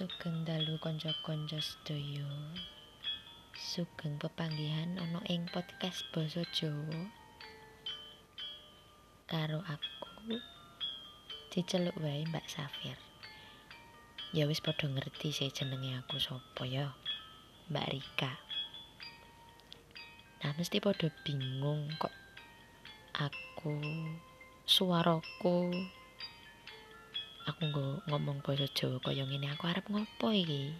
Sugeng dalu kanca-kanca sedaya. Sugeng pepanggihan ana ing podcast basa Jawa. Karo aku diceluk wae Mbak Safir. Ya wis padha ngerti sih jenenge aku sapa ya. Mbak Rika. Nah, mesti padha bingung kok aku suaraku aku nggo ngomong basa Jawa kaya aku arep ngopo iki?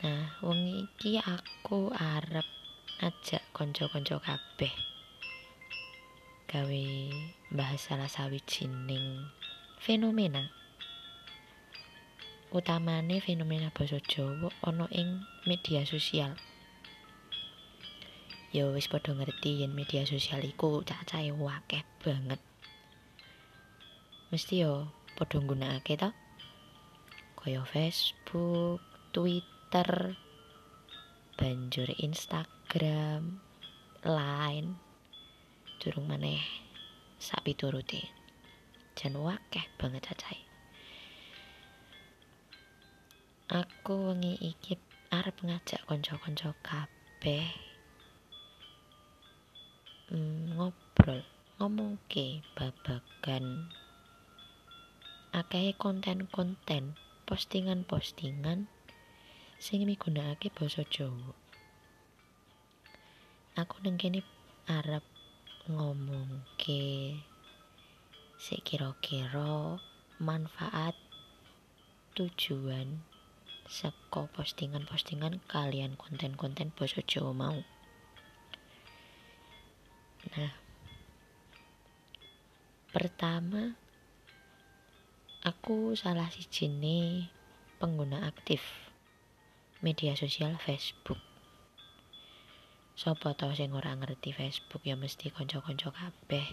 Nah, wong iki aku arep ngajak kanca-kanca kabeh gawe bahas salah sawijining fenomena. Utamane fenomena basa Jawa ana ing media sosial. Ya wis padha ngerti yen media sosial iku cacahe akeh banget mesti yo padha nggunakake to kaya Facebook, Twitter, banjur Instagram, Line, durung maneh sak piturute. Jan akeh banget cacahe. Aku wengi iki arep ngajak kanca-kanca kabeh mm, ngobrol ngomongke babagan akeh konten-konten postingan-postingan sing migunakake basa Jawa. Aku neng kene arep ngomongke sik kira-kira manfaat tujuan saka postingan-postingan kalian konten-konten basa Jawa mau. Nah, pertama Aku salah sijine pengguna aktif media sosial Facebook. Sopo tau sing ora ngerti Facebook ya mesti kanca-kanca kabeh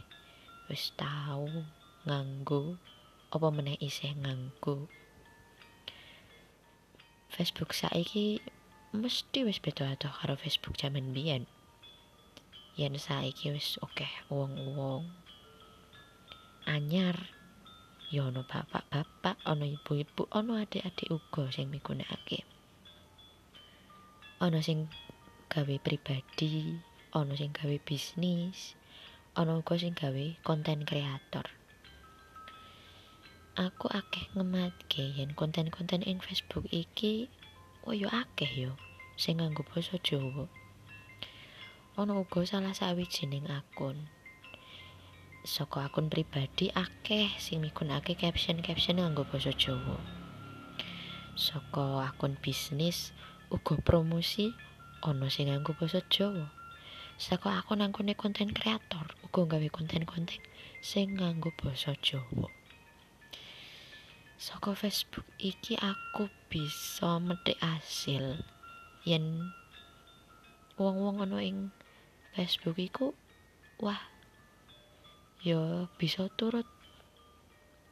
wis tau nganggo apa meneh isih nganggo. Facebook saiki mesti wis beda adoh karo Facebook zaman biyen. Yen saiki wis akeh wong-wong anyar ya ana bapak-bapak, ana ibu-ibu, ana adik-adik uga sing migunakake. Ana sing gawe pribadi, ana sing gawe bisnis, ana uga sing gawe konten kreator. Aku akeh ngematke yen konten-konten ing Facebook iki koyo akeh yo sing nganggo basa Jawa. Ana uga salah sawijining akun saka akun pribadi akeh sing migunakake caption-caption nganggo basa Jawa. Saka akun bisnis uga promosi ana sing nganggo basa Jawa. Saka akun-akune konten kreator uga gawe konten-konten sing nganggo basa Jawa. Saka Facebook iki aku bisa metik hasil yen wong-wong ana ing Facebook iku wah ya bisa turut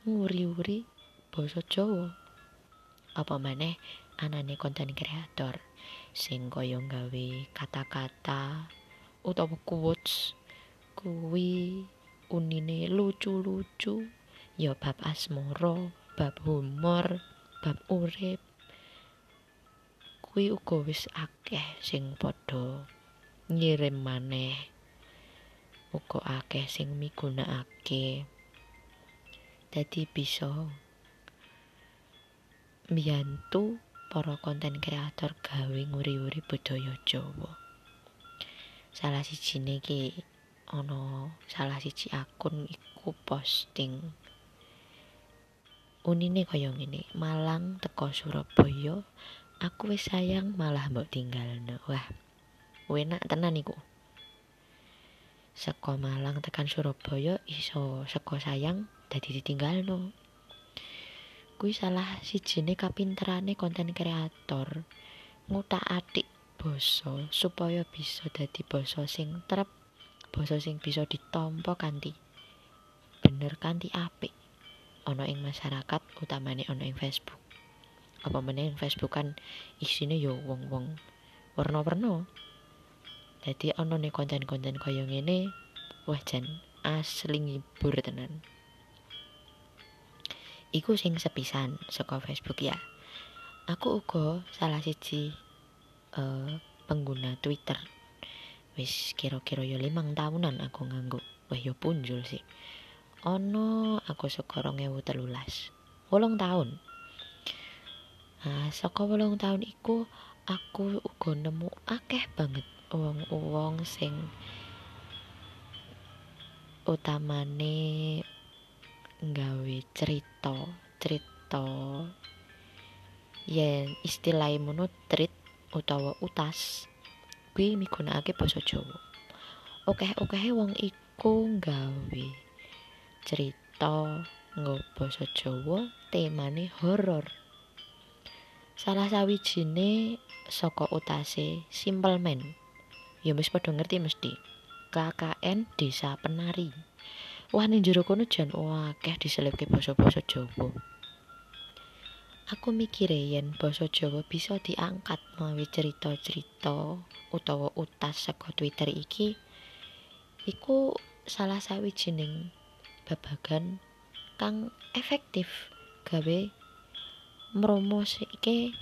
nguri-uri basa Jawa. Apa maneh anane konten kreator sing kaya gawe kata-kata utawa quotes kuwi unine lucu-lucu ya bab asmara, bab humor, bab urip kuwi uga wis akeh sing padha ngirim maneh uga akeh sing migunakake. Dadi bisa mbiyantu para konten kreator gawe nguri-uri budaya Jawa. Salah sijine iki ana salah siji akun iku posting. Unine kaya ngene Malang teko Surabaya aku wis sayang malah mbok tinggalno. Wah enak tenan iku saka Malang tekan Surabaya iso saka sayang dadi ditinggalno. Kuwi salah sijine kapinterane konten kreator ngutak atik basa supaya bisa dadi basa sing trep basa sing bisa ditampa kanthi bener kanthi apik ana ing masyarakat utamane ana ing Facebook. Apa meneh Facebook kan isine yo wong-wong warna-warna Dadi ana nih konten-konten kaya ngene wah jan asli ngibur tenan. iku sing sepisan saka Facebook ya. Aku uga salah siji uh, pengguna Twitter. Wis kira-kira ya limang tahunan aku nganggo wah ya punjul sih. Ono aku saka 2013 wolong tahun. Nah saka wolong tahun iku aku uga nemu akeh banget wong-wong sing utamane nggawe cerita cerita yen istilah mono treat utawa utas kuwi migunakake basa Jawa. Okeh-okehe wong iku nggawe cerita nggo basa Jawa temane horor. Salah sawijine saka utase Simple Man ya wis padha ngerti mesti. KKN Desa Penari. Wah ning jero kono jan akeh diselipke basa-basa Jawa. Aku mikir yen basa Jawa bisa diangkat mawi cerita-cerita utawa utas saka Twitter iki iku salah sawijining babagan kang efektif gawe mromosike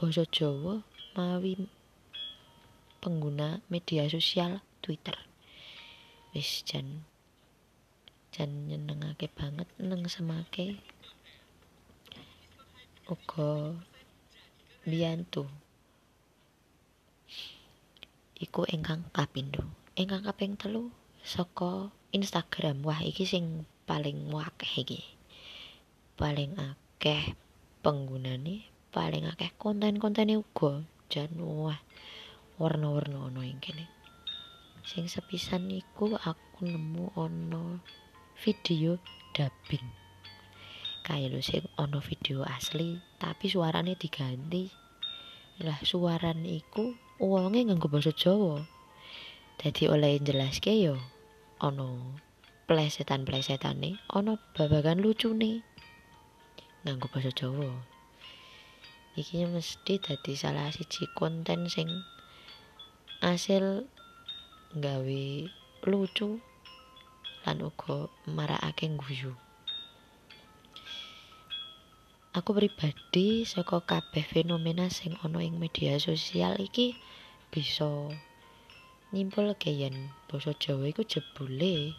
basa Jawa mawi pengguna media sosial Twitter. Wis jan. Jan nyenengake banget neng semake. Uga biantu iku ingkang kapindo ingkang kaping telu saka Instagram. Wah iki sing paling wakeh iki. Paling akeh penggunane paling akeh konten-kontene uga. Jan wah warna-warna ono ing kene. Sing sepisan iku aku nemu ono video dubbing. Kayak lo sing ono video asli tapi suarane diganti. Lah suarane iku wonge nganggo basa Jawa. Dadi oleh jelaske yo ono plesetan-plesetane ana babagan lucune nganggo basa Jawa. Iki mesti dadi salah siji konten sing asil gawe lucu lan uga marakake guyu aku pribadi saka kabeh fenomena sing ana ing media sosial iki bisa nyimpul yen basa Jawa iku jebule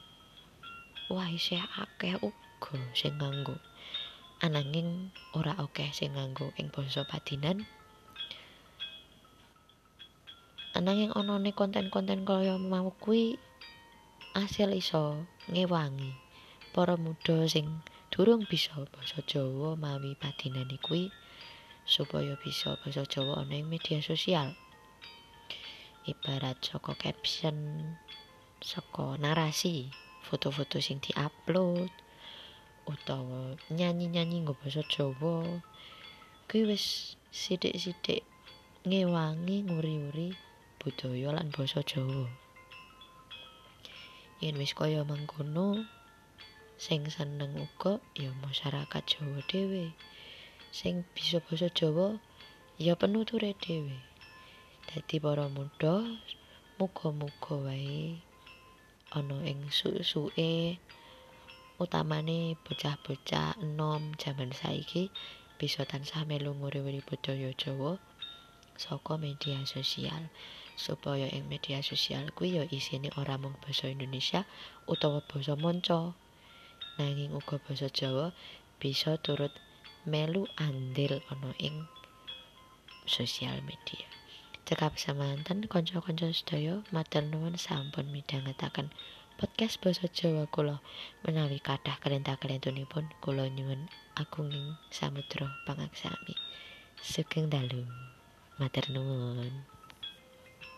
wah isih akeh uga sing nganggo. Ananging ora akeh sing nganggo ing basa padinan ananging onone konten-konten kaya mau kuwi asil iso ngewangi para muda sing durung bisa basa Jawa mawi padinane kuwi supaya bisa basa Jawa ana ing media sosial. Ibarat saka caption saka narasi foto-foto sing diupload utawa nyanyi-nyanyi nggo basa Jawa kuwi wis sithik-sithik ngewangi nguri-uri budaya lan basa Jawa. Yen wis kaya mangkono sing seneng uga ya masyarakat Jawa dhewe. Sing bisa basa Jawa ya penuture dhewe. Dadi para muda muga-muga wae ana ing suke utamane bocah-bocah enom jaman saiki bisa tansah melu nguri-uri budaya Jawa saka media sosial supaya ing media sosial kuwi ya isine ora mung basa Indonesia utawa basa manca. Nanging uga basa Jawa bisa turut melu andil ana ing sosial media. Cekap samanten kanca-kanca sedaya matur nuwun sampun midhangetaken podcast basa Jawa kula. Menawi kathah kelentah-kelentunipun kula nyuwun agunging samudra pangaksami sugeng dalu. Matur nuwun